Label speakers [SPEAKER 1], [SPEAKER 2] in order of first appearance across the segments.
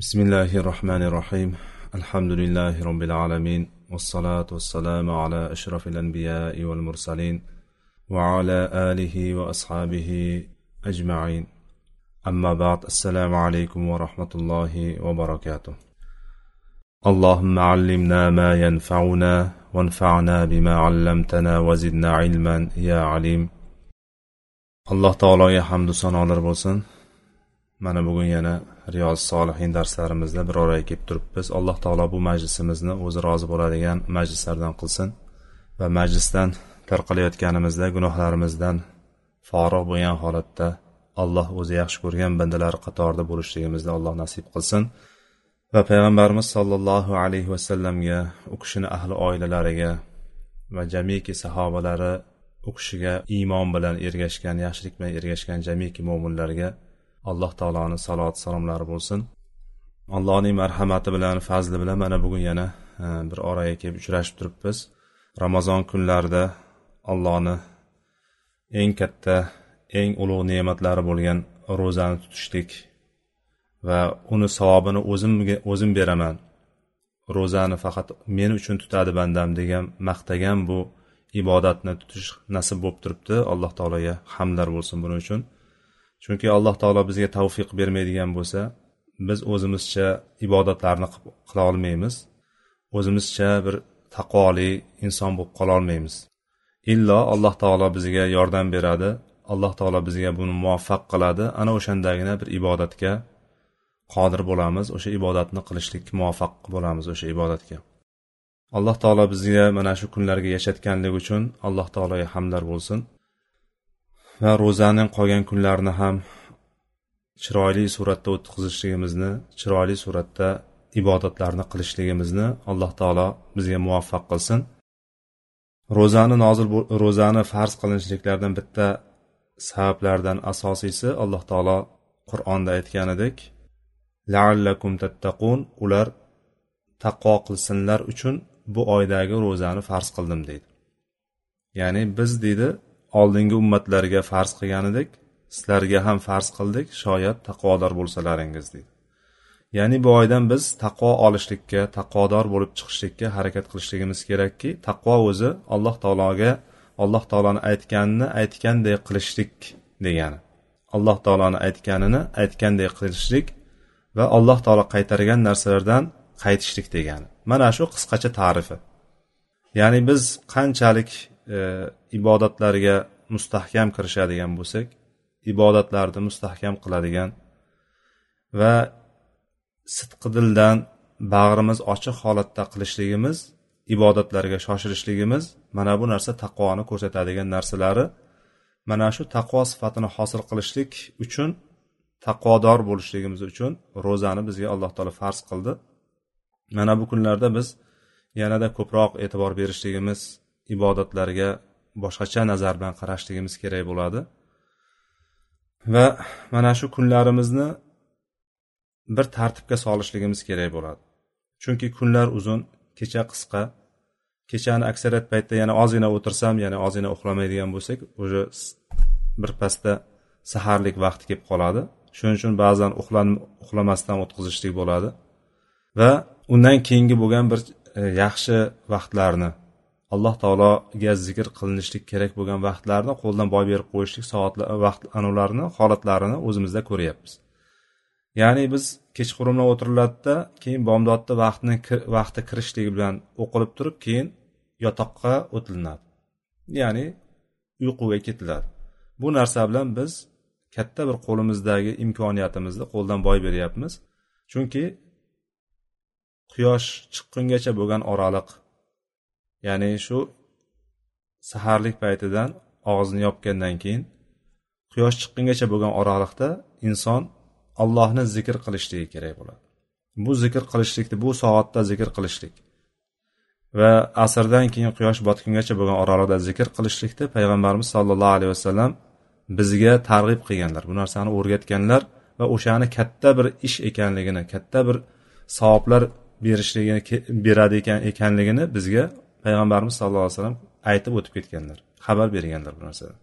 [SPEAKER 1] بسم الله الرحمن الرحيم الحمد لله رب العالمين والصلاة والسلام على أشرف الأنبياء والمرسلين وعلى آله وأصحابه أجمعين أما بعد السلام عليكم ورحمة الله وبركاته اللهم علمنا ما ينفعنا وانفعنا بما علمتنا وزدنا علما يا عليم تعالى يا حمد sanolar bo'lsin. Mana bugun yana riyoz solihin darslarimizda bir oraga kelib turibmiz. Alloh taolo bu majlisimizni o'zi rozi bo'ladigan majlislardan qilsin va majlisdan tarqalayotganimizda gunohlarimizdan forig' bo'lgan holatda alloh o'zi yaxshi ko'rgan bandalari qatorida bo'lishligimizni alloh nasib qilsin. Va payg'ambarimiz sollallohu alayhi vasallamga u kishini ahli oilalariga va jamiki sahobalari u kishiga iymon bilan ergashgan yaxshilik bilan ergashgan jamiki mo'minlarga alloh taoloni salot salomlari bo'lsin. Allohning marhamati bilan fazli bilan mana bugun yana e, bir oraga kelib uchrashib turibmiz. Ramazon kunlarida allohni eng katta eng ulug' ne'matlari bo'lgan ro'zani tutishlik va uni savobini o'zimga o'zim beraman. Ro'zani faqat men uchun tutadi bandam degan maqtagan bu ibodatni tutish nasib bo'lib turibdi. Alloh taologa hamdlar bo'lsin buning uchun. Chunki alloh taolo bizga tavfiq bermaydigan bo'lsa biz o'zimizcha ibodatlarni qila olmaymiz. O'zimizcha bir taqvoli inson bo'lib qololmaymiz illo alloh taolo bizga yordam beradi. Alloh taolo bizga buni muvaffaq qiladi. Ana o'shandagina bir ibodatga qodir bo'lamiz. O'sha ibodatni qilishlikka muvaffaq bo'lamiz o'sha ibodatga. Alloh taolo bizga mana shu kunlarga yashatganligi uchun alloh taologa hamdlar bo'lsin. Va ro'zaning qolgan kunlarini ham chiroyli suratda o'tkazishligimizni chiroyli suratda ibodatlarni qilishligimizni alloh taolo bizga muvaffaq qilsin. Ro'zani nozil ro'zani farz qilinishliklardan bitta sabablardan asosiysi alloh taolo qur'onda aytganidek laallakum tattaqun ular taqvo qilsinlar uchun bu oydagi ro'zani farz qildim deydi. Ya'ni biz deydi oldingi ummatlarga farz qilganidek sizlarga ham farz qildik shoyat taqvodor bo'lsalaringiz deydi. Ya'ni bu oydan biz taqvo olishlikka taqvodor bo'lib chiqishlikka harakat qilishligimiz kerakki taqvo o'zi alloh taologa alloh taoloni aytganini aytganday qilishlik degani. Alloh taoloni aytganini aytganday qilishlik va alloh taolo qaytargan narsalardan qaytishlik degani. Mana shu qisqacha ta'rifi. Ya'ni biz qanchalik e, ibodatlarga mustahkam kirishadigan bo'lsak ibodatlarni mustahkam qiladigan va sidqi dildan bag'rimiz ochiq holatda qilishligimiz ibodatlarga shoshilishligimiz mana bu narsa taqvoni ko'rsatadigan narsalari. Mana shu taqvo sifatini hosil qilishlik uchun taqvodor bo'lishligimiz uchun ro'zani bizga alloh taolo farz qildi. Mana bu kunlarda biz yanada ko'proq e'tibor berishligimiz ibodatlarga boshqacha nazar bilan qarashligimiz kerak bo'ladi. Va mana shu kunlarimizni bir tartibga solishligimiz kerak bo'ladi. Chunki kunlar uzun kecha qisqa. Kechani aksariyat paytda yana ozgina o'tirsam yana ozgina uxlamaydigan bo'lsak уже bir pasda saharlik vaqti kelib qoladi. Shuning uchun ba'zan uxlamasdan o'tkazishlik bo'ladi. Va undan keyingi bo'lgan bir e, yaxshi vaqtlarni alloh taologa zikr qilinishlik kerak bo'lgan vaqtlarni qo'ldan boy berib qo'yishlik soatlar vaqt anularni holatlarini o'zimizda ko'ryapmiz. Ya'ni biz kechqurundan o'tiriladida keyin bomdodda vaqtni vaqti kirishligi bilan o'qilib turib keyin yotoqqa o'tilinadi. Ya'ni uyquga ketiladi. Bu narsa bilan biz katta bir qo'limizdagi imkoniyatimizni qo'ldan boy beryapmiz. Chunki quyosh chiqqungacha bo'lgan oraliq ya'ni shu saharlik paytidan og'zini yopgandan keyin quyosh chiqqungacha bo'lgan oraliqda inson allohni zikr qilishligi kerak bo'ladi. Bu zikr qilishlikni bu soatda zikr qilishlik va asrdan keyin quyosh botgungacha bo'lgan oraliqda zikr qilishlikni payg'ambarimiz sollallohu alayhi vasallam bizga targ'ib qilganlar. Bu narsani o'rgatganlar va o'shani katta bir ish ekanligini katta bir savoblar berishligini beradi ekan ekanligini bizga payg'ambarimiz sallallohu alayhi vasallam aytib o'tib ketganlar xabar berganlar bu narsani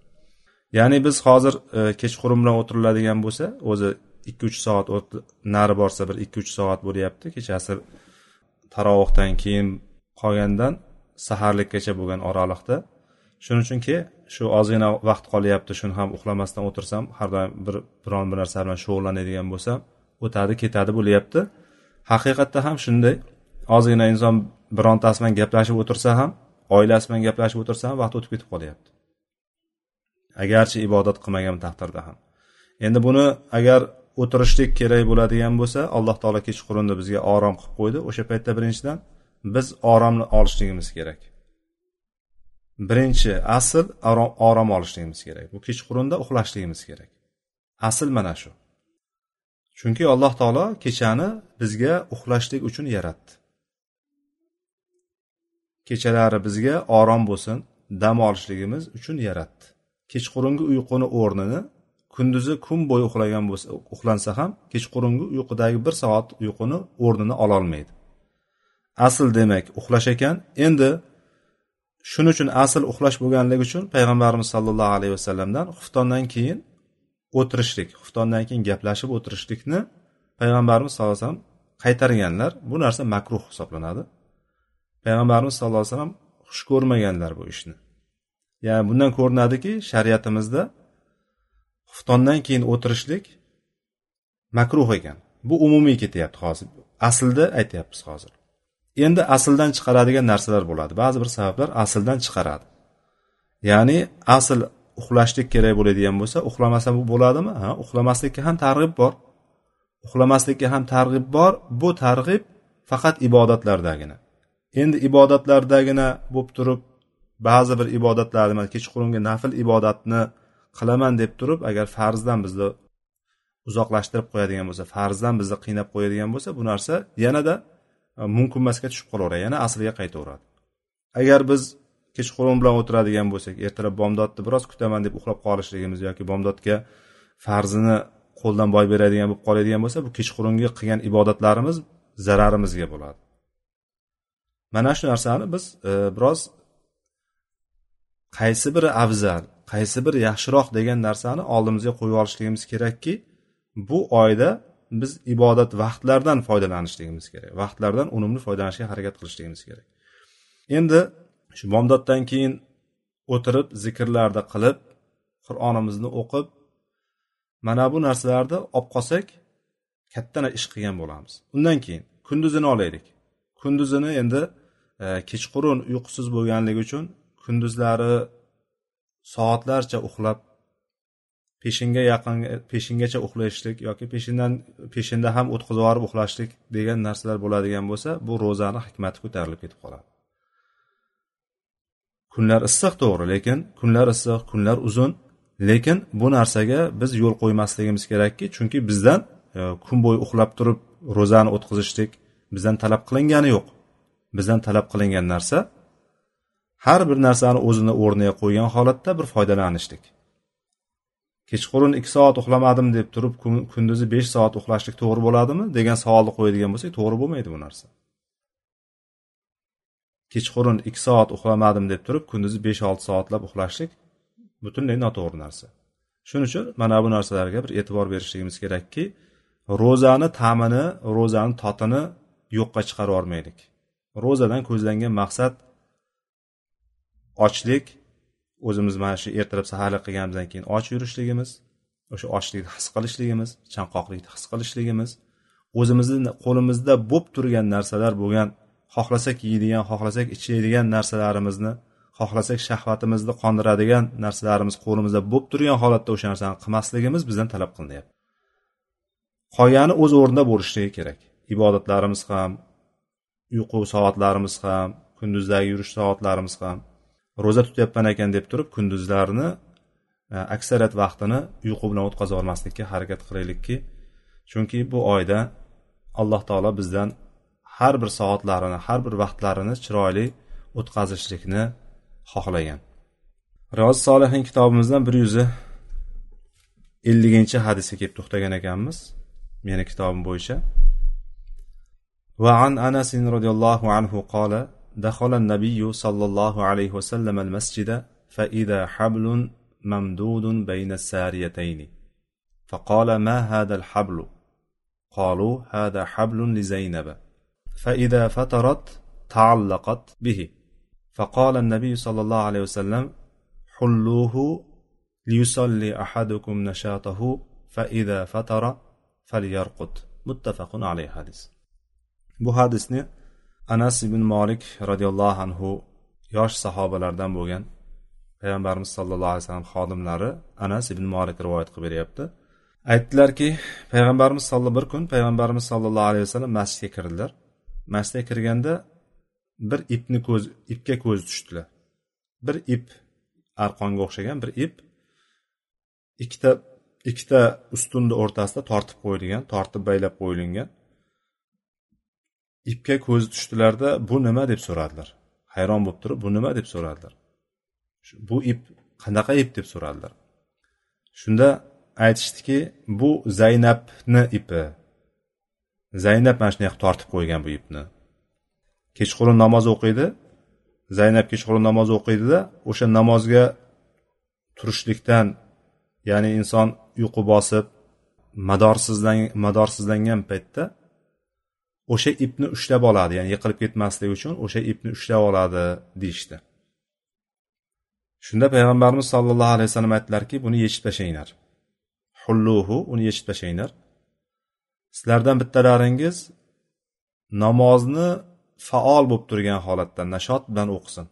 [SPEAKER 1] ya'ni biz hozir e, kechqurun bilan o'tiriladigan bo'lsa o'zi ikki uch soat nari borsa bir ikki uch soat bo'lyapti. Kechasi tarovuhdan keyin qolgandan saharlikkacha bo'lgan oraliqda. Shuning uchunki shu ozgina vaqt qolyapti shuni ham uxlamasdan o'tirsam har doim bir biron bir narsa bilan shug'ullanadigan bo'lsam o'tadi ketadi bo'lyapti. Haqiqatda ham shunday. Ozgina inson birontasi bilan gaplashib o'tirsa ham oilasi bilan gaplashib o'tirsa ham vaqt o'tib ketib qolyapti. Agarchi ibodat qilmagan taqdirda ham. Endi buni agar o'tirishlik kerak bo'ladigan bo'lsa alloh taolo kechqurunda bizga orom qilib qo'ydi. O'sha paytda birinchidan biz oromni olishligimiz kerak. Birinchi asl orom olishligimiz kerak. Bu kechqurunda uxlashligimiz kerak. Asl mana shu. Chunki alloh taolo kechani bizga uxlashlik uchun yaratdi. Kechalari bizga orom bo'lsin dam olishligimiz uchun yaratdi. Kechqurungi uyquni o'rnini kunduzi kun bo'yi uxlagan bo'lsa uxlansa ham kechqurungi uyqudagi bir soat uyquni o'rnini ololmaydi. Asl demak uxlash ekan. Endi shuning uchun asl uxlash bo'lganligi uchun payg'ambarimiz sollallohu alayhi vasallamdan xuftondan keyin o'tirishlik xuftondan keyin gaplashib o'tirishlikni payg'ambarimiz sallallohu alayhi vasallam qaytarganlar. Bu narsa makruh hisoblanadi. Payg'ambarimiz sallallohu alayhi vasallam xush ko'rmaganlar bu ishni. Ya'ni bundan ko'rinadiki shariatimizda xuftondan keyin o'tirishlik makruh ekan. Bu umumiy ketyapti hozir. Aslda aytyapmiz hozir. Endi asldan chiqaradigan narsalar bo'ladi. Ba'zi bir sabablar asldan chiqaradi. Ya'ni asl uxlashlik kerak bo'ladigan bo'lsa uxlamasa bu bo'ladimi? Ha uxlamaslikka ham targ'ib bor. Uxlamaslikka ham targ'ib bor. Bu targ'ib faqat ibodatlardagina. Endi ibodatlardagina bo'lib turib ba'zi bir ibodatlarni kechqurungi nafl ibodatni qilaman deb turib agar farzdan bizni uzoqlashtirib qo'yadigan bo'lsa farzdan bizni qiynab qo'yadigan bo'lsa bu narsa yanada e, mumkin emasga tushib qolaveradi yana asliga qaytaveradi. Agar biz kechqurun bilan o'tiradigan bo'lsak ertalab bomdodni biroz kutaman deb uxlab qolishligimiz yoki bomdodga farzini qo'ldan boy beradigan bo'lib qoladigan bo'lsa bu kechqurungi qilgan ibodatlarimiz zararimizga bo'ladi. Mana shu narsani biz e, biroz qaysi biri afzal qaysi biri yaxshiroq degan narsani oldimizga qo'yib olishligimiz kerakki bu oyda biz ibodat vaqtlardan foydalanishligimiz kerak vaqtlardan unumli foydalanishga harakat qilishligimiz kerak. Endi shu bomdoddan keyin o'tirib zikrlarni qilib qur'onimizni o'qib mana bu narsalarni olib qolsak katta ish qilgan bo'lamiz. Undan keyin kunduzini olaylik. Kunduzini endi E, kechqurun uyqusiz bo'lganligi uchun kunduzlari soatlarcha uxlab peshinga yaqin peshingacha uxlashlik yoki peshindan peshinda ham o'tkazib yuborib uxlashlik degan narsalar bo'ladigan bo'lsa bu ro'zani hikmati ko'tarilib ketib qoladi. Kunlar issiq to'g'ri lekin kunlar issiq kunlar uzun. Lekin bu narsaga biz yo'l qo'ymasligimiz kerakki chunki bizdan e, kun bo'yi uxlab turib ro'zani o'tkazishlik bizdan talab qilingani yo'q. Bizdan talab qilingan narsa har bir narsani o'zini o'rniga qo'ygan holatda bir foydalanishlik. Kechqurun ikki soat uxlamadim deb turib kunduzi besh soat uxlashlik to'g'ri bo'ladimi degan savolni qo'yadigan bo'lsak to'g'ri bo'lmaydi bu narsa. Kechqurun ikki soat uxlamadim deb turib kunduzi besh olti soatlab uxlashlik butunlay noto'g'ri narsa. Shuning uchun mana bu narsalarga bir e'tibor berishligimiz kerakki ro'zani ta'mini ro'zani totini yo'qqa chiqarib yubormaylik ro'zadan ko'zlangan maqsad ochlik. O'zimiz mana shu ertalab saharlik qilganimizdan keyin och yurishligimiz o'sha ochlikni his qilishligimiz chanqoqlikni his qilishligimiz. O'zimizni qo'limizda bo'lib turgan narsalar bo'lgan xohlasak yeydigan xohlasak ichadigan narsalarimizni xohlasak shahvatimizni qondiradigan narsalarimiz qo'limizda bo'lib turgan holatda o'sha narsani qilmasligimiz bizdan talab qilinyapti. Qolgani o'z o'rnida bo'lishligi kerak. Ibodatlarimiz ham uyqu soatlarimiz ham kunduzdagi yurish soatlarimiz ham ro'za tutyapman ekan deb turib kunduzlarni e, aksariyat vaqtini uyqu bilan o'tkazib olmaslikka harakat qilaylikki chunki bu oyda alloh taolo bizdan har bir soatlarini har bir vaqtlarini chiroyli o'tkazishlikni xohlagan. Riyoz solihin kitobimizdan bir yuz elliginchi hadisga kelib to'xtagan ekanmiz meni kitobim bo'yicha. وعن أنس رضي الله عنه قال دخل النبي صلى الله عليه وسلم المسجد فإذا حبل ممدود بين الساريتين. فقال ما هذا الحبل؟ قالوا هذا حبل لزينب. فإذا فترت تعلقت به. فقال النبي صلى الله عليه وسلم حلوة ليصلي أحدكم نشاطه فإذا فتر فليرقد. متفق عليه حديث. Bu hadisni anas ibn molik roziyallohu anhu yosh sahobalardan bo'lgan payg'ambarimiz sallallohu alayhi vasallam xodimlari anas ibn molik rivoyat qilib beryapti. Aytdilarki payg'ambarimiz bir kun payg'ambarimiz sollallohu alayhi vasallam masjidga kirdilar. Masjidga kirganda bir ipni ko'z ipga ko'z tushdilar. Bir ip arqonga o'xshagan bir ip ikkita ikkita ustunni o'rtasida tortib qo'yilgan tortib baylab qo'yilgan ipga ko'zi tushdilarda bu nima? deb so'radilar. Hayron bo'lib turib bu nima? deb so'radilar. Bu ip qanaqa ip? deb so'radilar. Shunda aytishdiki bu zaynabni ipi. Zaynab mana shunday tortib qo'ygan bu ipni. Kechqurun namoz o'qiydi. Zaynab kechqurun namoz o'qiydida o'sha namozga turishlikdan ya'ni inson uyqu bosib madorsizlan madorsizlangan paytda o'sha ipni ushlab oladi ya'ni yiqilib ketmasligi uchun o'sha ipni ushlab oladi deyishdi. Shunda payg'ambarimiz sollallohu alayhi vasallam aytdilarki buni yechib tashlanglar. Hulluhu uni yechib tashlanglar. Sizlardan bittalaringiz namozni faol bo'lib turgan holatda nashot bilan o'qisin.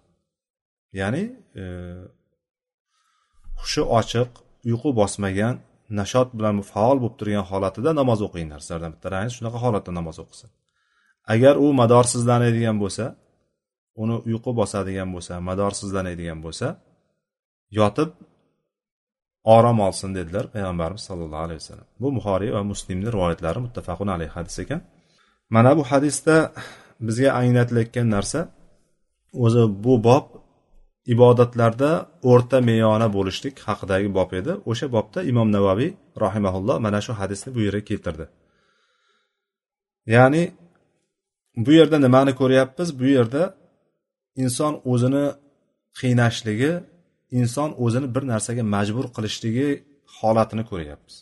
[SPEAKER 1] Ya'ni e, hushi ochiq uyqu bosmagan nashot bilan faol bo'lib turgan holatida namoz o'qinglar. Sizlardan bittalaringiz shunaqa holatda namoz o'qisin. Agar u madorsizlanadigan bo'lsa uni uyqu bosadigan bo'lsa madorsizlanadigan bo'lsa yotib orom olsin dedilar payg'ambarimiz sollallohu alayhi vasallam. Bu buxoriy va muslimni rivoyatlari muttafaqun alayhi hadis ekan. Mana bu hadisda bizga anglatilayotgan narsa o'zi bu bob ibodatlarda o'rta meyona bo'lishlik haqidagi bob edi. O'sha bobda imom navaviy rahimaulloh mana shu hadisni bu yerga keltirdi. Ya'ni bu yerda nimani ko'ryapmiz? Bu yerda inson o'zini qiynashligi inson o'zini bir narsaga majbur qilishligi holatini ko'ryapmiz.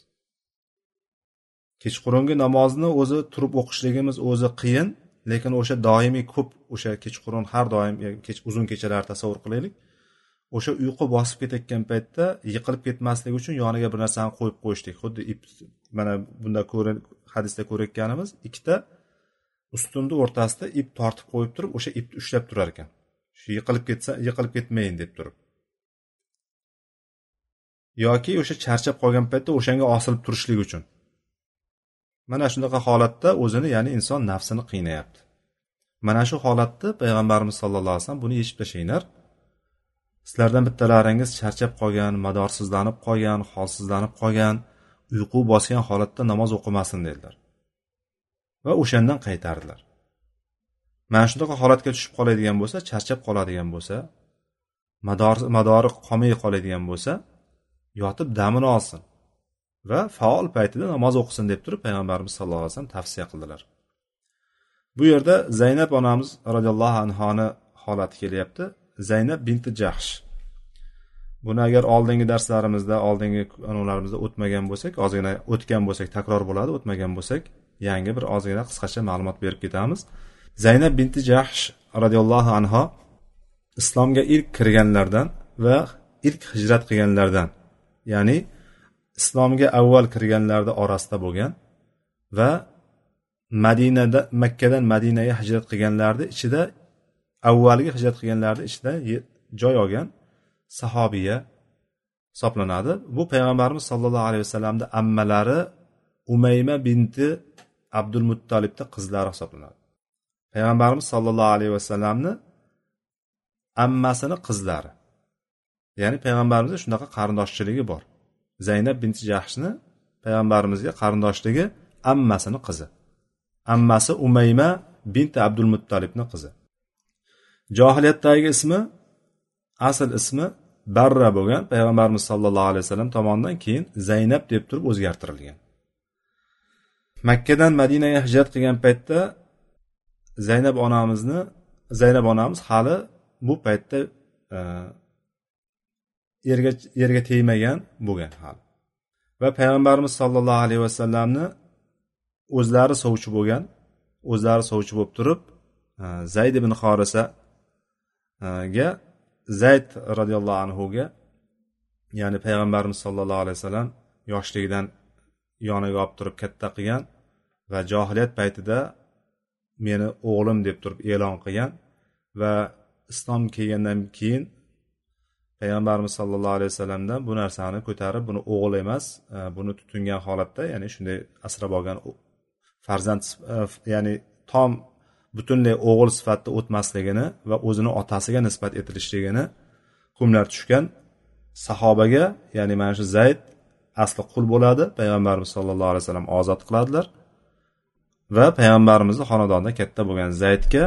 [SPEAKER 1] Kechqurungi namozni o'zi turib o'qishligimiz o'zi qiyin lekin o'sha doimiy ko'p o'sha kechqurun har doim e, kech uzun kechalar tasavvur qilaylik. O'sha uyqu bosib ketayotgan paytda yiqilib ketmasligi uchun yoniga bir narsani qo'yib qo'yishlik. Xuddi ip mana bunda hadisda ko'rayotganimiz ikkita ustunni o'rtasida ip tortib qo'yib turib o'sha ipni ushlab turar ekan. Shu yiqilib ketsa yiqilib ketmayin deb turib. Yoki o'sha charchab qolgan paytda o'shanga osilib turishlik uchun. Mana shunaqa holatda o'zini ya'ni inson nafsini qiynayapti. Mana shu holatda payg'ambarimiz sallallohu alayhi vasallam buni yechib tashlanglar. Sizlardan bittalaringiz charchab qolgan madorsizlanib qolgan holsizlanib qolgan uyqu bosgan holatda namoz o'qimasin dedilar. Va o'shandan qaytardilar. Mana shunaqa holatga tushib qoladigan bo'lsa charchab qoladigan bo'lsa madori qolmay qoladigan bo'lsa yotib damini olsin va faol paytida namoz o'qisin deb turib payg'ambarimiz sallallohu alayhi vasallam tavsiya qildilar. Bu yerda zaynab onamiz roziyallohu anhoni holati kelyapti. Zaynab binti jahsh. Buni agar oldingi darslarimizda oldingi anavlarimizda o'tmagan bo'lsak ozgina o'tgan bo'lsak takror bo'ladi o'tmagan bo'lsak yangi bir ozgina qisqacha ma'lumot berib ketamiz. Zaynab binti jahsh roziyallohu anho islomga ilk kirganlardan va ilk hijrat qilganlardan ya'ni islomga avval kirganlarni orasida bo'lgan va madinada makkadan madinaga hijrat qilganlarni ichida avvalgi hijrat qilganlarni ichida joy olgan sahobiya hisoblanadi. Bu payg'ambarimiz sollallohu alayhi vasallamni ammalari umayma binti abdulmuttolibni qizlari hisoblanadi. Payg'ambarimiz sollallohu alayhi vasallamni ammasini qizlari. Ya'ni payg'ambarimizda shunaqa qarindoshchiligi bor. Zaynab binti jahshni payg'ambarimizga qarindoshligi ammasini qizi. Ammasi umayma binti abdulmuttolibni qizi. Johiliyatdagi ismi asl ismi barra bo'lgan payg'ambarimiz sollallohu alayhi vasallam tomonidan keyin zaynab deb turib o'zgartirilgan. Makkadan madinaga hijrat qilgan paytda zaynab onamizni zaynab onamiz hali bu paytda e, yerga yerga tegmagan bo'lgan hali va payg'ambarimiz sollallohu alayhi vasallamni o'zlari sovchi bo'lgan o'zlari sovchi bo'lib turib e, zayd ibn xorisaga e, zayd roziyallohu anhuga ya'ni payg'ambarimiz sollallohu alayhi vasallam yoshligidan yoniga olib turib katta qilgan va johiliyat paytida meni o'g'lim deb turib e'lon qilgan va islom kelgandan keyin payg'ambarimiz sollallohu alayhi vasallamdan bu narsani ko'tarib buni o'g'il emas e, buni tutingan holatda ya'ni shunday asrab olgan farzand e, ya'ni tom butunlay o'g'il sifatida o'tmasligini va o'zini otasiga nisbat etilishligini hukmlar tushgan sahobaga ya'ni mana shu zayd asli qul bo'ladi. Payg'ambarimiz sollallohu alayhi vasallam ozod qiladilar. Va payg'ambarimizni xonadonida katta bo'lgan zaydga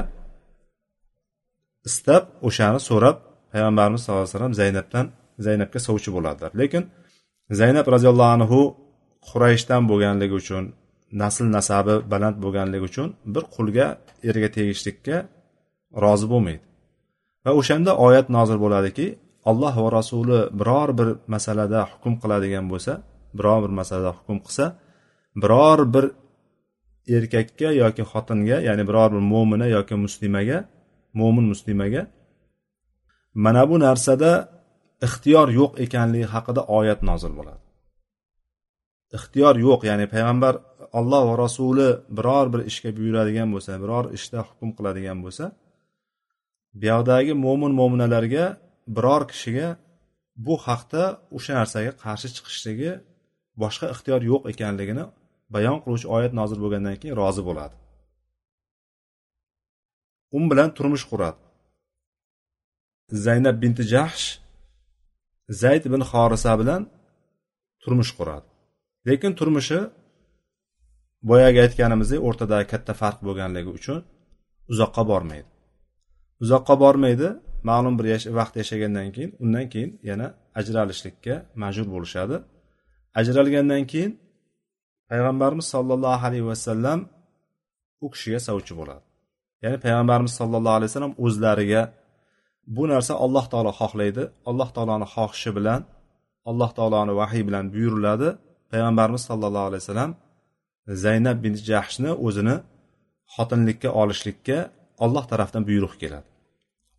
[SPEAKER 1] istab o'shani so'rab payg'ambarimiz sallallohu alayhi vasallam zaynabdan zaynabga sovchi bo'ladilar. Lekin zaynab roziyallohu anhu qurayshdan bo'lganligi uchun nasl nasabi baland bo'lganligi uchun bir qulga erga tegishlikka rozi bo'lmaydi. Va o'shanda oyat nozil bo'ladiki alloh va rasuli biror bir masalada hukm qiladigan bo'lsa biror bir masalada hukm qilsa biror bir erkakka yoki xotinga ya'ni biror bir mo'mina yoki muslimaga mo'min muslimaga mana bu narsada ixtiyor yo'q ekanligi haqida oyat nozil bo'ladi. Ixtiyor yo'q ya'ni payg'ambar alloh va rasuli biror bir ishga buyuradigan bo'lsa biror ishda hukm qiladigan bo'lsa buyoqdagi mo'min mo'minalarga biror kishiga bu haqda o'sha narsaga qarshi chiqishligi boshqa ixtiyor yo'q ekanligini bayon qiluvchi oyat nozil bo'lgandan keyin rozi bo'ladi. U bilan turmush quradi. Zaynab binti jahsh zayd ibn xorisa bilan turmush quradi. Lekin turmushi boyagi aytganimizdek o'rtadagi katta farq bo'lganligi uchun uzoqqa bormaydi. Uzoqqa bormaydi ma'lum bir vaqt yashagandan keyin undan keyin yana ajralishlikka majbur bo'lishadi. Ajralgandan keyin payg'ambarimiz sollallohu alayhi vasallam u kishiga sovchi bo'ladi. Ya'ni payg'ambarimiz sollallohu alayhi vasallam o'zlariga bu narsa alloh taolo xohlaydi. Alloh taoloni xohishi bilan alloh taoloni vahiy bilan buyuriladi. Payg'ambarimiz sollallohu alayhi vasallam zaynab bin jahshni o'zini xotinlikka olishlikka olloh tarafdan buyruq keladi.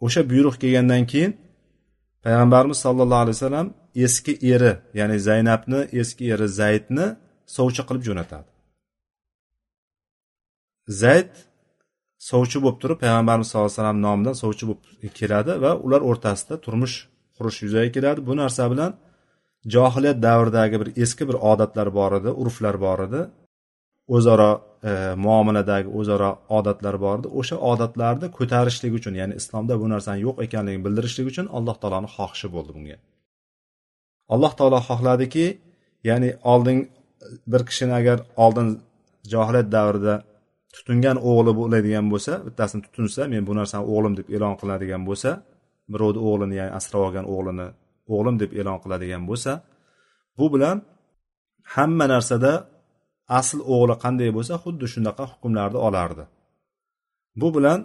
[SPEAKER 1] O'sha buyruq kelgandan keyin payg'ambarimiz sollallohu alayhi vasallam eski eri ya'ni zaynabni eski eri zaydni sovchi qilib jo'natadi. Zayd sovchi bo'lib turib payg'ambarimiz sallallohu alayhi vasallam nomidan sovchi bo'lib keladi va ular o'rtasida turmush qurish yuzaga keladi. Bu narsa bilan johiliyat davridagi bir eski bir odatlar bor edi urflar bor edi. O'zaro e, muomaladagi o'zaro odatlar bor edi o'sha odatlarni ko'tarishlik uchun ya'ni islomda bu narsani yo'q ekanligini bildirishlik uchun alloh taoloni xohishi bo'ldi bunga. Alloh taolo xohladiki ya'ni oldin bir kishini agar oldin johiliyat davrida tutingan o'g'li bo'ladigan bo'lsa bittasini tutunsa men bu narsani o'g'lim deb e'lon qiladigan bo'lsa birovni o'g'lini ya'ni asrab olgan o'g'lini o'g'lim deb e'lon qiladigan bo'lsa bu bilan hamma narsada asl o'g'li qanday bo'lsa xuddi shunaqa hukmlarni olardi. Bu bilan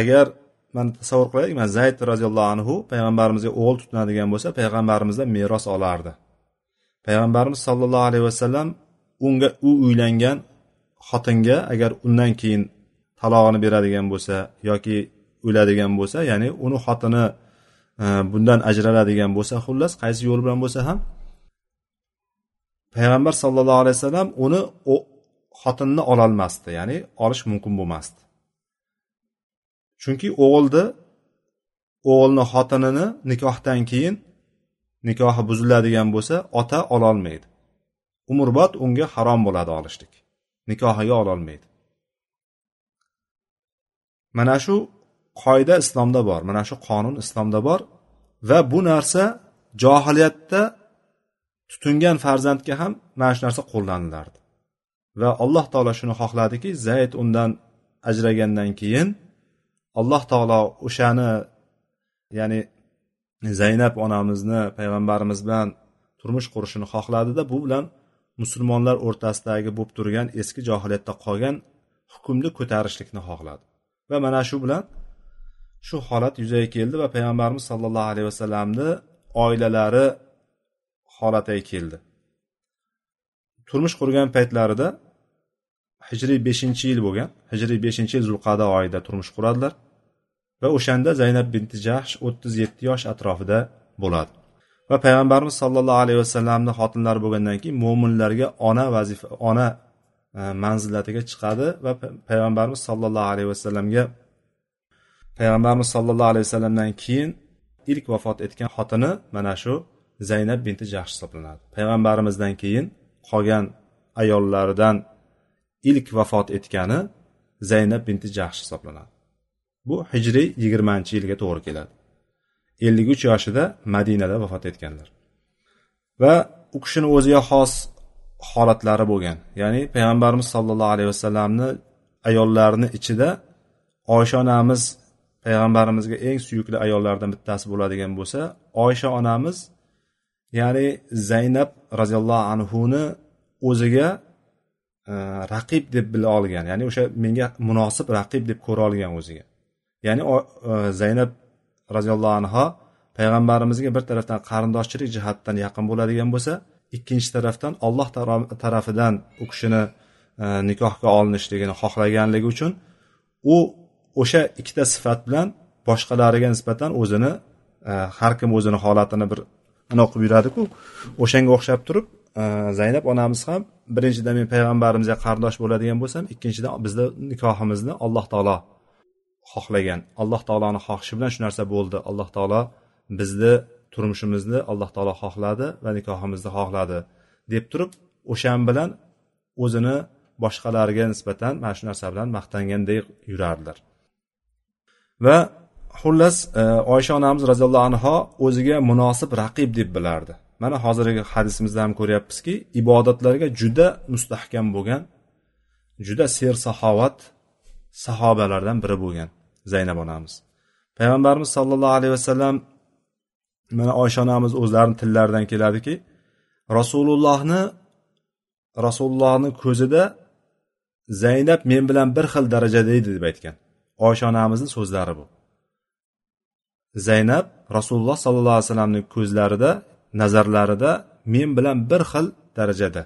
[SPEAKER 1] agar mana tasavvur qilaylik mana zayd roziyallohu anhu payg'ambarimizga o'g'il tutinadigan bo'lsa payg'ambarimizdan meros olardi. Payg'ambarimiz sollallohu alayhi vasallam unga u uylangan xotinga agar undan keyin talog'ini beradigan bo'lsa yoki o'ladigan bo'lsa ya'ni uni xotini e, bundan ajraladigan bo'lsa xullas qaysi yo'l bilan bo'lsa ham payg'ambar sollallohu alayhi vasallam uni xotinni ololmasdi ya'ni olish mumkin bo'lmasdi. Chunki o'g'ilni o'g'ilni xotinini nikohdan keyin nikohi buziladigan bo'lsa ota ololmaydi. Umrbod unga harom bo'ladi olishlik nikohiga ololmaydi. Mana shu qoida islomda bor mana shu qonun islomda bor va bu narsa johiliyatda tutingan farzandga ham mana shu narsa qo'llanilardi va alloh taolo shuni xohladiki zayd undan ajragandan keyin alloh taolo o'shani ya'ni zaynab onamizni payg'ambarimiz bilan turmush qurishini xohladida bu bilan musulmonlar o'rtasidagi bo'lib turgan eski johiliyatda qolgan hukmni ko'tarishlikni xohladi. Va mana shu bilan shu holat yuzaga keldi va payg'ambarimiz sollallohu alayhi vasallamni oilalari holatiga keldi. Turmush qurgan paytlarida hijriy beshinchi yil bo'lgan hijriy beshinchi yil zulqada oyida turmush quradilar va o'shanda zaynab binti jahsh o'ttiz yetti yosh atrofida bo'ladi. Va payg'ambarimiz sollallohu alayhi vasallamni xotinlari bo'lgandan keyin mo'minlarga ona vazifa ona e, manzilatiga chiqadi va payg'ambarimiz sollallohu alayhi vasallamga payg'ambarimiz sollallohu alayhi vasallamdan keyin ilk vafot etgan xotini mana shu zaynab binti jahsh hisoblanadi. Payg'ambarimizdan keyin qolgan ayollaridan ilk vafot etgani zaynab binti jahsh hisoblanadi. Bu hijriy yigirmanchi yilga to'g'ri keladi. ellik uch yoshida madinada vafot etganlar. Va u kishini o'ziga xos holatlari bo'lgan. Ya'ni payg'ambarimiz sollallohu alayhi vasallamni ayollarini ichida oysha onamiz payg'ambarimizga eng suyukli ayollardan bittasi bo'ladigan bo'lsa oysha onamiz ya'ni zaynab roziyallohu anhuni o'ziga e, raqib deb bila olgan. Ya'ni o'sha menga munosib raqib deb ko'ra olgan o'ziga. Ya'ni e, zaynab roziyallohu anho payg'ambarimizga bir tarafdan qarindoshchilik jihatdan yaqin bo'ladigan bo'lsa ikkinchi tarafdan olloh tarafidan u kishini e, nikohga olinishligini xohlaganligi uchun u o'sha ikkita sifat bilan boshqalariga nisbatan o'zini e, har kim o'zini holatini bir anaqa qilib yuradiku. O'shanga o'xshab turib e, zaynab onamiz ham birinchidan men payg'ambarimizga qarindosh bo'ladigan bo'lsam ikkinchidan bizni nikohimizni alloh taolo xohlagan. Alloh taoloni xohishi bilan shu narsa bo'ldi. Alloh taolo bizni turmushimizni alloh taolo xohladi va nikohimizni xohladi deb turib o'shan bilan o'zini boshqalarga nisbatan mana shu narsa bilan maqtangandek yurardilar va xullas e, oysha onamiz roziyallohu anho o'ziga munosib raqib deb bilardi. Mana hozirgi hadisimizda ham ko'ryapmizki ibodatlarga juda mustahkam bo'lgan juda sersaxovat sahobalardan biri bo'lgan zaynab onamiz. Payg'ambarimiz sollallohu alayhi vasallam mana oysha onamiz o'zlarini tillaridan keladiki rasulullohni rasulullohni ko'zida zaynab men bilan bir xil darajada edi deb aytgan. Oysha onamizni so'zlari bu. Zaynab rasululloh sollallohu alayhi vasallamni ko'zlarida nazarlarida men bilan bir xil darajada.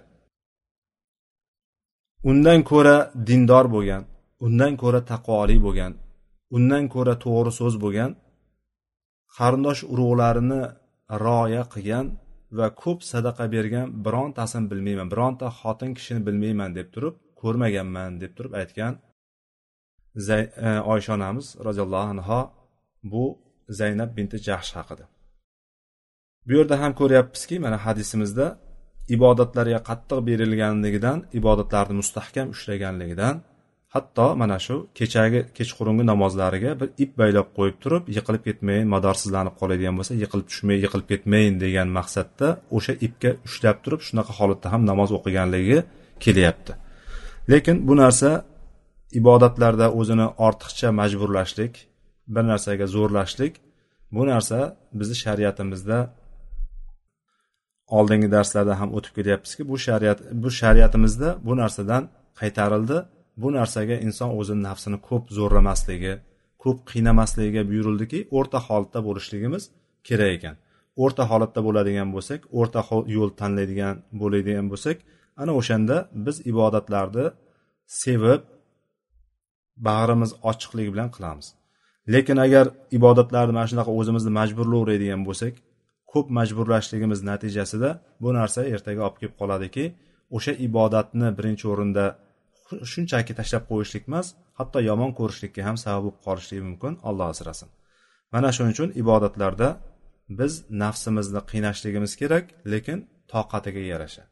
[SPEAKER 1] Undan ko'ra dindor bo'lgan undan ko'ra taqvoli bo'lgan undan ko'ra to'g'ri so'z bo'lgan qarindosh urug'larini rioya qilgan va ko'p sadaqa bergan birontasini bilmayman bironta xotin kishini bilmayman deb turib ko'rmaganman deb turib aytgan e, oysha onamiz roziyallohu anho bu zaynab binti jahsh haqida. Bu yerda ham ko'ryapmizki mana hadisimizda ibodatlarga qattiq berilganligidan ibodatlarni mustahkam ushlaganligidan hatto mana shu kechagi kechqurungi namozlariga bir ip baylab qo'yib turib yiqilib ketmayin madorsizlanib qoladigan bo'lsa yiqilib tushmay yiqilib ketmayin degan maqsadda o'sha ipga ushlab turib shunaqa holatda ham namoz o'qiganligi kelyapti. Lekin bu narsa ibodatlarda o'zini ortiqcha majburlashlik bir narsaga zo'rlashlik bu narsa bizni shariatimizda oldingi darslarda ham o'tib kelyapmizki bu shariat bu shariatimizda bu narsadan qaytarildi. Bu narsaga inson o'zini nafsini ko'p zo'rlamasligi ko'p qiynamasligiga buyurildiki o'rta holatda bo'lishligimiz kerak ekan. O'rta holatda bo'ladigan bo'lsak o'rta yo'l tanlaydigan bo'ladigan bo'lsak ana o'shanda biz ibodatlarni sevib bag'rimiz ochiqligi bilan qilamiz. Lekin agar ibodatlarni mana shunaqa o'zimizni majburlayveradigan bo'lsak ko'p majburlashligimiz natijasida bu narsa ertaga olib kelib qoladiki o'sha ibodatni birinchi o'rinda shunchaki tashlab qo'yishlik emas hatto yomon ko'rishlikka ham sabab bo'lib qolishligi mumkin alloh asrasin. Mana shuning uchun ibodatlarda biz nafsimizni qiynashligimiz kerak lekin toqatiga yarasha.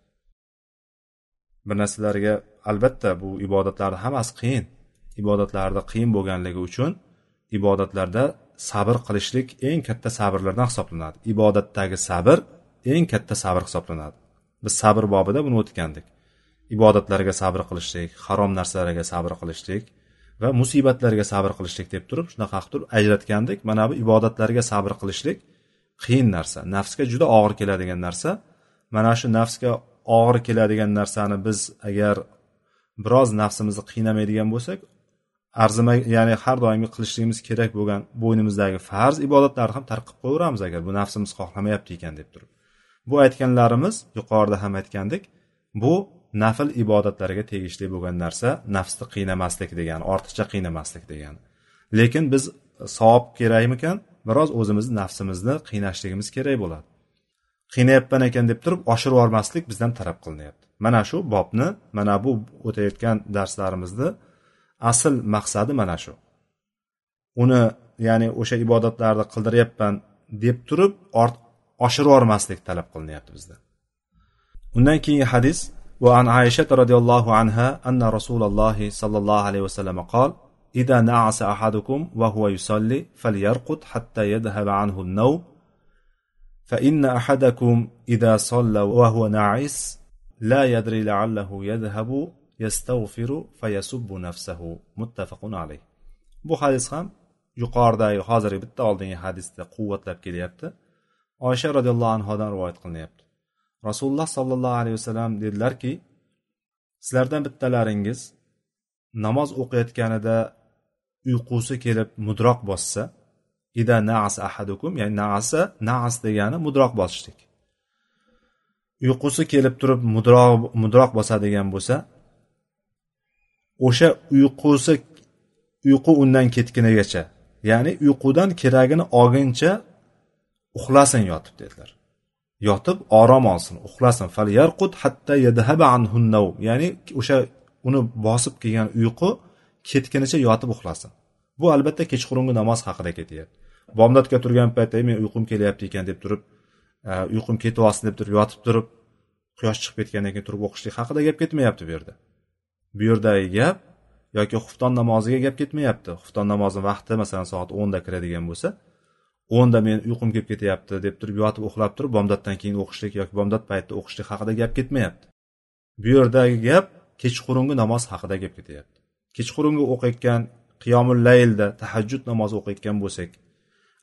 [SPEAKER 1] Bir narsalarga albatta bu ibodatlarni hammasi qiyin. Ibodatlarni qiyin bo'lganligi uchun ibodatlarda sabr qilishlik eng katta sabrlardan hisoblanadi. Ibodatdagi sabr eng katta sabr hisoblanadi. Biz sabr bobida buni o'tgandik. Ibodatlarga sabr qilishlik harom narsalarga sabr qilishlik va musibatlarga sabr qilishlik deb turib shunaqa qilib turib ajratgandik. Mana bu ibodatlarga sabr qilishlik qiyin narsa. Nafsga juda og'ir keladigan narsa. Mana shu nafsga og'ir keladigan narsani biz agar biroz nafsimizni qiynamaydigan bo'lsak arzimay ya'ni har doimgi qilishligimiz kerak bo'lgan bo'ynimizdagi farz ibodatlarni ham tark qilib qo'yaveramiz agar bu nafsimiz xohlamayapti ekan deb turib. Bu aytganlarimiz yuqorida ham aytgandik bu nafl ibodatlarga tegishli bo'lgan narsa nafsni qiynamaslik degani ortiqcha qiynamaslik degani lekin biz savob kerakmikan biroz o'zimizni nafsimizni qiynashligimiz kerak bo'ladi. Qiynayapman ekan deb turib oshirib yubormaslik bizdan talab qilinyapti. Mana shu bobni mana bu o'tayotgan darslarimizni asl maqsadi mana shu. Uni ya'ni o'sha ibodatlarni qildiryapman deb turib oshirib yubormaslik talab qilinyapti bizdan undan keyingi hadis وعن عائشة رضي الله عنها أن رسول الله صلى الله عليه وسلم قال إذا نعس أحدكم وهو يصلي فليرقد حتى يذهب عنه النوم فإن أحدكم إذا صلى وهو ناعس لا يدري لعله يذهب yastag'firu fayasubbu nafsahu muttafaqun alayh bu hadis ham yuqoridagi hozirgi bitta oldingi hadisda quvvatlab kelyapti. Oysha roziyallohu anhodan rivoyat qilinyapti. Rasululloh sollallohu alayhi vasallam dedilarki sizlardan bittalaringiz namoz o'qiyotganida uyqusi kelib mudroq bossa ida naas ahadukum ya'ni naasa naas degani mudroq bosishlik. Uyqusi kelib turib mudroq mudroq bosadigan bo'lsa o'sha uyqusi uyqu undan ketgunigacha ya'ni uyqudan keragini olguncha uxlasin yotib dedilar. Yotib orom olsin uxlasin. Fal yarqud hatta yadhaba anhu nawm. Ya'ni o'sha uni bosib kelgan uyqu ketgunicha yotib uxlasin. Bu albatta kechqurungi namoz haqida ketyapti. Bomdodga turgan paytda men uyqum kelyapti ekan deb turib e, uyqum ketyapsin deb turib yotib turib quyosh chiqib ketgandan keyin turib o'qishlik haqida gap ketmayapti bu yerda. Bu yerdagi gap yoki xufton namoziga gap ketmayapti. Xufton namozi vaqti masalan soat o'nda kiradigan bo'lsa o'nda men uyqum kelib ketyapti deb turib yotib uxlab turib bomdoddan keyin o'qishlik yoki bomdod paytida o'qishlik haqida gap ketmayapti. Bu yerdagi gap kechqurungi namoz haqida gap ketyapti. Kechqurungi o'qiyotgan qiyomul laylda tahajjud namozi o'qiyotgan bo'lsak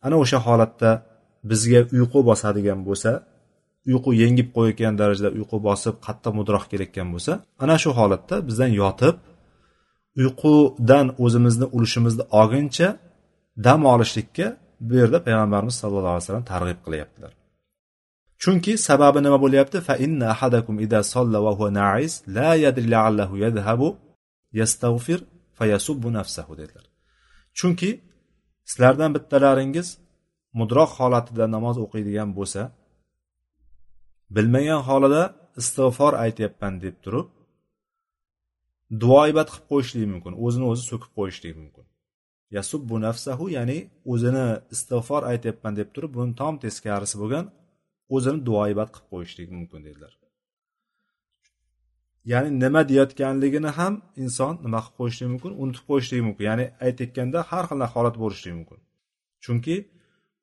[SPEAKER 1] ana o'sha holatda bizga uyqu bosadigan bo'lsa uyqu yengib qo'yayotgan darajada uyqu bosib qattiq mudroq kelayotgan bo'lsa ana shu holatda bizdan yotib uyqudan o'zimizni ulushimizni olguncha dam olishlikka bu yerda payg'ambarimiz sallallohu alayhi vasallam targ'ib qilyaptilar. Chunki sababi nima bo'lyapti? Fa inna ahadakum ida solla va huwa na'is la yadri la'allahu yadhhabu fa fayasubbu nafsahu dedilar. Chunki sizlardan bittalaringiz mudroq holatida namoz o'qiydigan bo'lsa bilmagan holida istig'for aytyapman deb turib duoibat qilib qo'yishligi mumkin o'zini o'zi so'kib qo'yishligi mumkin. Yasubbu nafsahu ya'ni o'zini istig'for aytyapman deb turib buni tom teskarisi bo'lgan o'zini duoibat qilib qo'yishligi mumkin dedilar. Ya'ni nima deyayotganligini ham inson nima qilib qo'yishligi mumkin unutib qo'yishligi mumkin. Ya'ni aytayotganda har xil holat bo'lishligi mumkin. Chunki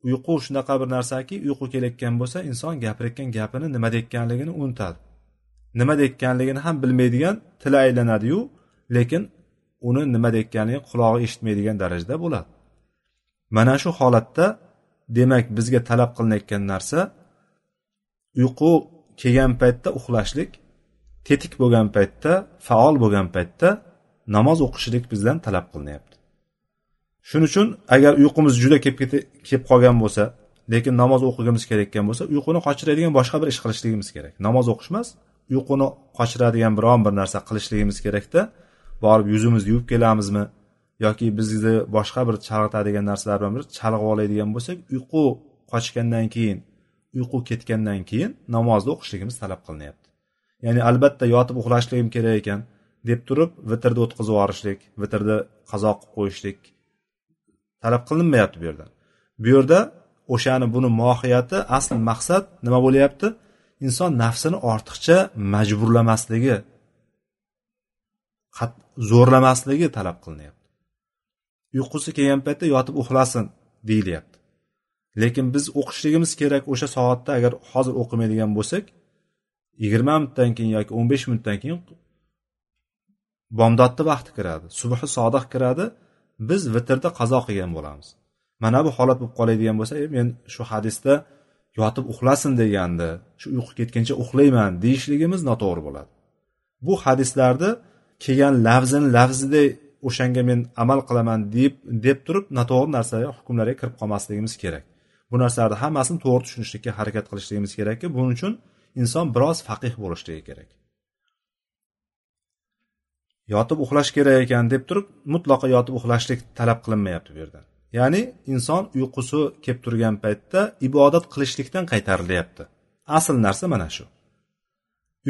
[SPEAKER 1] uyqu shunaqa bir narsaki uyqu kelayotgan bo'lsa inson gapirayotgan gapini nima deyotganligini unutadi. Nima deyotganligini ham bilmaydigan tili aylanadiyu lekin uni nima deyotganini qulog'i eshitmaydigan darajada bo'ladi. Mana shu holatda demak bizga talab qilinayotgan narsa uyqu kelgan paytda uxlashlik tetik bo'lgan paytda faol bo'lgan paytda namoz o'qishlik bizdan talab qilinyapti shuning uchun agar uyqumiz juda kelib kelib qolgan bo'lsa lekin namoz o'qigimiz kelayotgan bo'lsa uyquni qochiradigan boshqa bir ish qilishligimiz kerak. Namoz o'qish emas uyquni qochiradigan biron bir narsa qilishligimiz kerakda borib yuzimizni yuvib kelamizmi yoki bizni boshqa bir chalg'itadigan narsalar bilan bir chalg'ib oladigan bo'lsak uyqu qochgandan keyin uyqu ketgandan keyin namozni o'qishligimiz talab qilinyapti. Ya'ni albatta yotib uxlashligim kerak ekan deb turib vitrni o'tkazib yuborishlik vitrni qazo qilib qo'yishlik talab qilinmayapti bu yerda. Bu yerda o'shani buni mohiyati asl maqsad nima bo'lyapti? Inson nafsini ortiqcha majburlamasligi zo'rlamasligi talab qilinyapti. Uyqusi kelgan paytda yotib uxlasin deyilyapti. Lekin biz o'qishligimiz kerak o'sha soatda agar hozir o'qimaydigan bo'lsak yigirma minutdan keyin yoki o'n besh minutdan keyin bomdodni vaqti kiradi. Subhi sodiq kiradi. Biz vitrda qazo qilgan bo'lamiz. Mana bu holat bo'lib qoladigan bo'lsa e, men shu hadisda yotib uxlasin degandi shu uyqu ketguncha uxlayman deyishligimiz noto'g'ri bo'ladi. Bu hadislarni kelgan lafzini lafziday o'shanga men amal qilaman deb deb turib noto'g'ri narsalarga hukmlarga kirib qolmasligimiz kerak. Bu narsalarni hammasini to'g'ri tushunishlikka harakat qilishligimiz kerakki buning uchun inson biroz faqih bo'lishligi kerak. Yotib uxlash kerak ekan deb turib mutlaqo yotib uxlashlik talab qilinmayapti bu yerda ya'ni inson uyqusi kelib turgan paytda ibodat qilishlikdan qaytarilyapti. Asl narsa mana shu.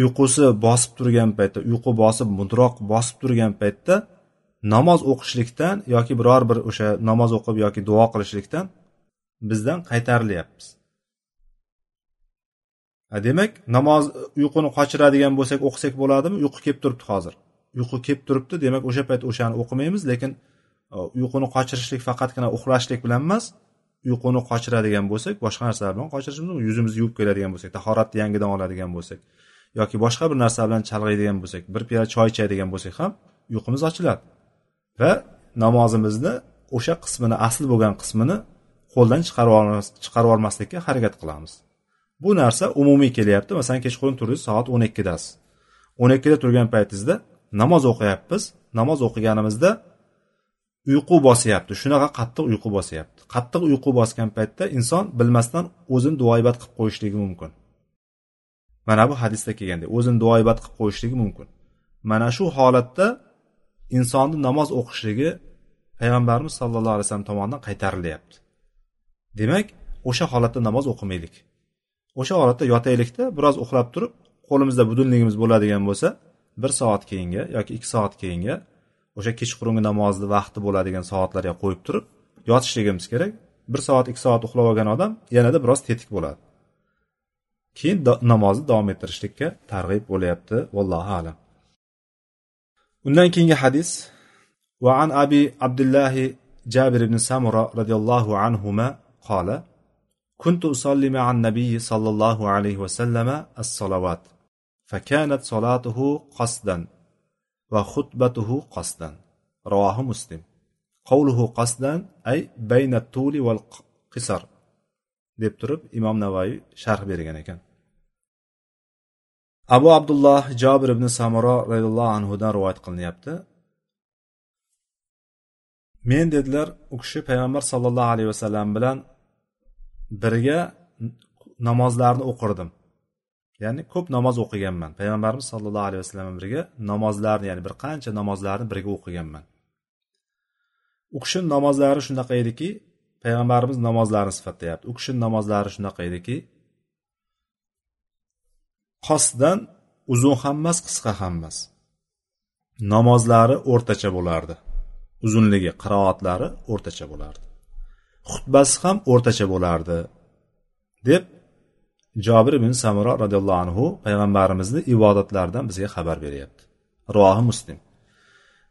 [SPEAKER 1] Uyqusi bosib turgan paytda uyqu bosib mudroq bosib turgan paytda namoz o'qishlikdan yoki biror bir o'sha namoz o'qib yoki duo qilishlikdan bizdan qaytarilyapmiz. Demak namoz uyquni qochiradigan bo'lsak o'qisak bo'ladimi? Uyqu kelib turibdi hozir. Uyqu kelib turibdi demak o'sha payt o'shani o'qimaymiz lekin e, uyquni qochirishlik faqatgina uxlashlik bilan emas uyquni qochiradigan bo'lsak boshqa narsalar bilan qochirishimiz mumkin. Yuzimizni yuvib keladigan bo'lsak tahoratni yangidan oladigan bo'lsak yoki boshqa bir narsa bilan chalg'iydigan bo'lsak bir piyola choy ichadigan bo'lsak ham uyqumiz ochiladi. Va namozimizni o'sha qismini asl bo'lgan qismini qo'ldan chiqarib yubormaslikka harakat qilamiz. Bu narsa umumiy kelyapti. Masalan kechqurun turdingiz soat o'n ikkidasiz. O'n ikkida turgan paytingizda namoz o'qiyapmiz. Namoz o'qiganimizda uyqu bosyapti shunaqa qattiq uyqu bosyapti qattiq uyqu bosgan paytda inson bilmasdan o'zini duoibat qilib qo'yishligi mumkin. Mana bu hadisda kelgandek o'zini duoibat qilib qo'yishligi mumkin. Mana shu holatda insonni namoz o'qishligi payg'ambarimiz sallallohu alayhi vasallam tomonidan qaytarilyapti. Demak o'sha holatda namoz o'qimaylik. O'sha holatda yotaylikda biroz uxlab turib qo'limizda budilnigimiz bo'ladigan bo'lsa bir soat keyinga yoki ikki soat keyinga o'sha kechqurungi namozni vaqti bo'ladigan soatlarga qo'yib turib yotishligimiz kerak bir soat ikki soat uxlab olgan odam yanada biroz tetik bo'ladi keyin namozni davom ettirishlikka targ'ib bo'lyapti vallohu alam undan keyingi hadis وعن أبي عبد الله جابر بن سمرة رضي الله عنهما قال كنت أصلي مع النبي صلى الله عليه وسلم الصلوات فكانت صلاته قصدا وخطبته قصدا رواه مسلم قوله قصدا أي بين الطول والقصر deb turib imom navoiy sharh bergan ekan abu abdulloh jobir ibn samuro roziyallohu anhudan rivoyat qilinyapti men dedilar u kishi payg'ambar sollallohu alayhi vasallam bilan birga namozlarni o'qirdim Ya'ni ko'p namoz o'qiganman. Payg'ambarimiz sollallohu alayhi vasallam birga namozlarni ya'ni bir qancha namozlarni birga o'qiganman. U kishini namozlari shunaqa ediki payg'ambarimiz namozlarini sifatlayapti u kishini namozlari shunaqa ediki qosdan uzun ham emas qisqa ham emas. Namozlari o'rtacha bo'lardi. Uzunligi qiroatlari o'rtacha bo'lardi. Xutbasi ham o'rtacha bo'lardi deb jobir ibn samuro roziyallohu anhu payg'ambarimizni ibodatlaridan bizga xabar beryapti. Rivohi muslim.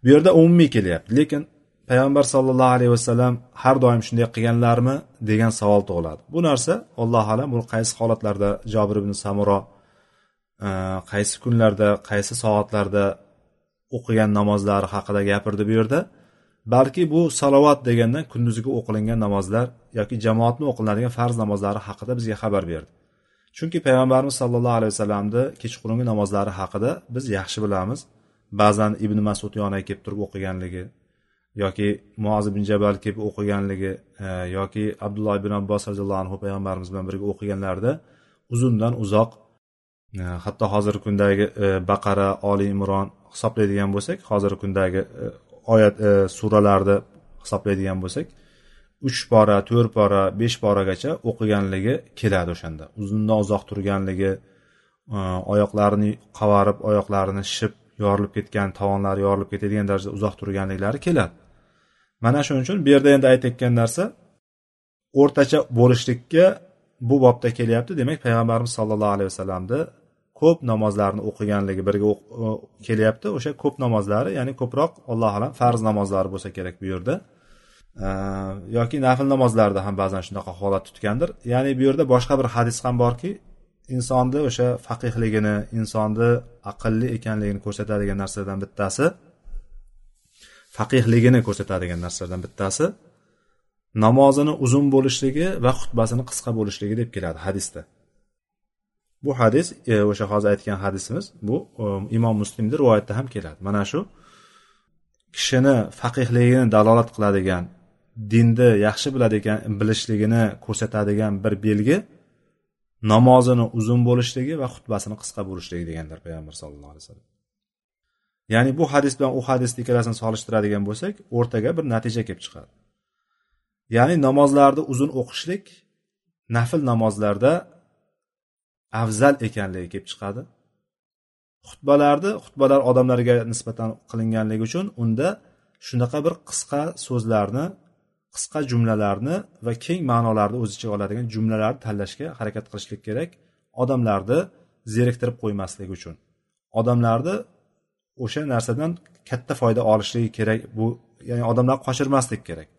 [SPEAKER 1] Bu yerda umumiy kelyapti lekin payg'ambar sollallohu alayhi vasallam har doim shunday qilganlarmi degan savol tug'iladi. Bu narsa allohu alam bu qaysi holatlarda jobir ibn samuro e, qaysi kunlarda qaysi soatlarda o'qigan namozlari haqida gapirdi bu yerda balki bu salovat deganda kunduzgi o'qilingan namozlar yoki jamoatni o'qilinadigan farz namozlari haqida bizga xabar berdi. Chunki payg'ambarimiz sollallohu alayhi vasallamni kechqurungi namozlari haqida biz yaxshi bilamiz. Ba'zan ibn masud yoniga kelib turib o'qiganligi yoki muoz ibn jabal kelib o'qiganligi e, yoki abdulloh ibn abbos roziyallohu anhu payg'ambarimiz bilan birga o'qiganlarida uzundan uzoq e, hatto hozirgi kundagi e, baqara oli imron hisoblaydigan bo'lsak hozirgi kundagi e, oyat e, suralarni hisoblaydigan bo'lsak uch pora to'rt pora besh poragacha o'qiganligi keladi o'shanda. Uzundan uzoq turganligi e, oyoqlarini qavarib oyoqlarini shishib yorilib ketgan tovonlari yorilib ketadigan darajada uzoq turganliklari keladi. Mana shuning uchun bu yerda endi aytayotgan narsa o'rtacha bo'lishlikka bu bobda kelyapti. Demak payg'ambarimiz sollallohu alayhi vasallamni ko'p namozlarni o'qiganligi birga e, kelyapti. O'sha ko'p namozlari ya'ni ko'proq allohu alam farz namozlari bo'lsa kerak bu yerda. Э, yoki nafl namozlarda ham ba'zan shunaqa holat tutgandir. Ya'ni bu yerda boshqa bir hadis ham borki insonni o'sha faqihligini insonni aqlli ekanligini ko'rsatadigan narsalardan bittasi faqihligini ko'rsatadigan narsalardan bittasi namozini uzun bo'lishligi va xutbasini qisqa bo'lishligi deb keladi hadisda. Bu hadis e, o'sha hozir aytgan hadisimiz bu e, imom muslimni rivoyatida ham keladi. Mana shu kishini faqihligini dalolat qiladigan dinni yaxshi biladigan bilishligini ko'rsatadigan bir belgi namozini uzun bo'lishligi va xutbasini qisqa bo'lishligi deganlar payg'ambar sallallohu alayhi vasallam. Ya'ni bu hadis bilan u hadisni ikkalasini solishtiradigan bo'lsak o'rtaga bir natija kelib chiqadi. Ya'ni namozlarni uzun o'qishlik nafl namozlarda afzal ekanligi kelib chiqadi. Xutbalarni xutbalar odamlarga nisbatan qilinganligi uchun unda shunaqa bir qisqa so'zlarni qisqa jumlalarni va keng ma'nolarni o'z ichiga oladigan jumlalarni tanlashga harakat qilishlik kerak. Odamlarni zeriktirib qo'ymaslik uchun. Odamlarni o'sha narsadan katta foyda olishligi kerak bu ya'ni odamlar qochirmaslik kerak.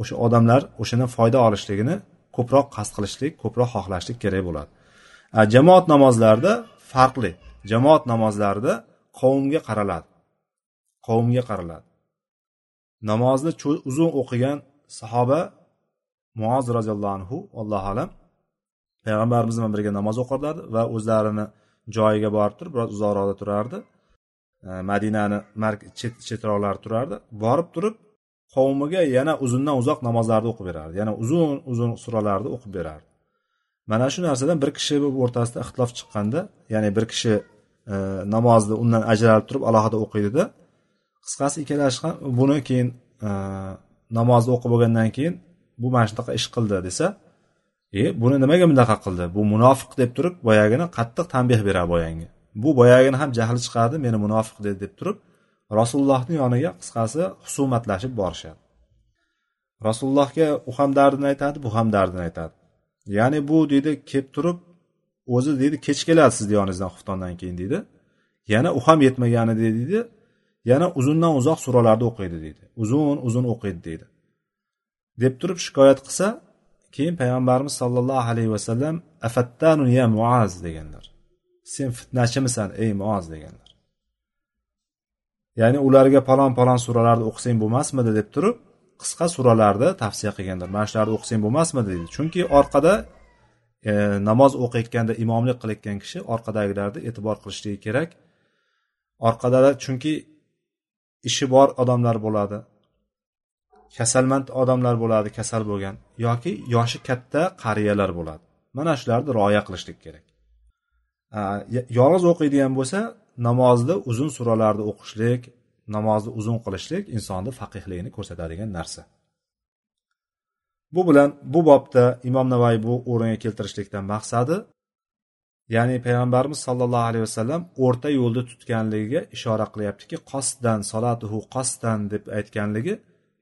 [SPEAKER 1] O'sha odamlar o'shandan foyda olishligini ko'proq qasd qilishlik ko'proq xohlashlik kerak bo'ladi. Jamoat namozlarida farqli. Jamoat namozlarida qavmga qaraladi. Qavmga qaraladi. Namozni uzun o'qigan sahoba muoz roziyallohu anhu allohu alam payg'ambarimiz bilan birga namoz o'qirlardi va o'zlarini joyiga borib turib biroz uzoqroqda turardi. E, Madinani chet chetroqlari turardi. Borib turib qavmiga yana uzundan uzoq namozlarni o'qib berardi. Yana uzun uzun suralarni o'qib berardi. Mana shu narsadan bir kishi o'rtasida ixtilof chiqqanda ya'ni bir kishi e, namozni undan ajralib turib alohida o'qiydida qisqasi ikkalasi ham buni keyin e, namozni o'qib bo'lgandan keyin bu mana shunaqa ish qildi desa e buni nimaga bunaqa qildi? Bu munofiq deb turib boyagini qattiq tanbeh beradi boyagi bu boyagini ham jahli chiqadi meni munofiq dedi deb turib rasulullohni yoniga qisqasi husumatlashib borishadi. Rasulullohga u ham dardini aytadi bu ham dardini aytadi. Ya'ni bu deydi kelib turib o'zi deydi kech keladi sizni yoningizdan xuftondan keyin deydi. Yana u ham yetmagani deydi yana uzundan uzoq suralarni o'qiydi deydi. Uzun uzun o'qiydi deydi. Deb turib shikoyat qilsa keyin payg'ambarimiz sollallohu alayhi vasallam afattanu ya muaz deganlar. Sen fitnachimisan ey muaz deganlar. Ya'ni ularga palon palon suralarni o'qisang bo'lmasmidi deb turib qisqa suralarni tavsiya qilganlar. Mana shularni o'qisang bo'lmasmidi deydi. Chunki orqada e, namoz o'qiyotganda imomlik qilayotgan kishi orqadagilarni e'tibor qilishligi kerak. Orqada chunki ishi bor odamlar bo'ladi. Kasalmand odamlar bo'ladi kasal bo'lgan yoki yoshi katta qariyalar bo'ladi. Mana shularni rioya qilishlik kerak. Yolg'iz o'qiydigan bo'lsa namozni uzun suralarni o'qishlik namozni uzun qilishlik insonni faqihligini ko'rsatadigan narsa. Bu bilan bu bobda imom navoiy bu o'ringa keltirishlikdan maqsadi ya'ni payg'ambarimiz sollallohu alayhi vasallam o'rta yo'lda tutganligiga ishora qilyaptiki qosdan solatuhu qosdan deb aytganligi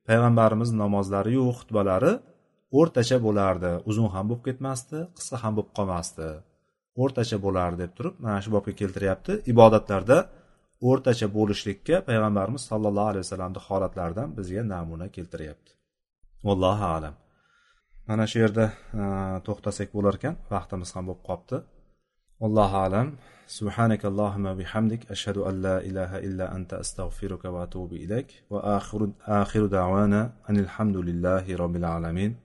[SPEAKER 1] payg'ambarimiz namozlariyu xutbalari o'rtacha bo'lardi. Uzun ham bo'lib ketmasdi qisqa ham bo'lib qolmasdi. O'rtacha bo'lardi deb turib mana shu bobga keltiryapti. Ibodatlarda o'rtacha bo'lishlikka payg'ambarimiz sollallohu alayhi vasallamni holatlaridan bizga namuna keltiryapti. Vallohu alam. Mana shu yerda to'xtasak bo'lar ekan vaqtimiz ham bo'lib qolibdi allohu alam سبحانك اللهم بحمدك أشهد أن لا إله إلا أنت أستغفرك وأتوب إليك. وآخر آخر دعوانا أن الحمد لله رب العالمين.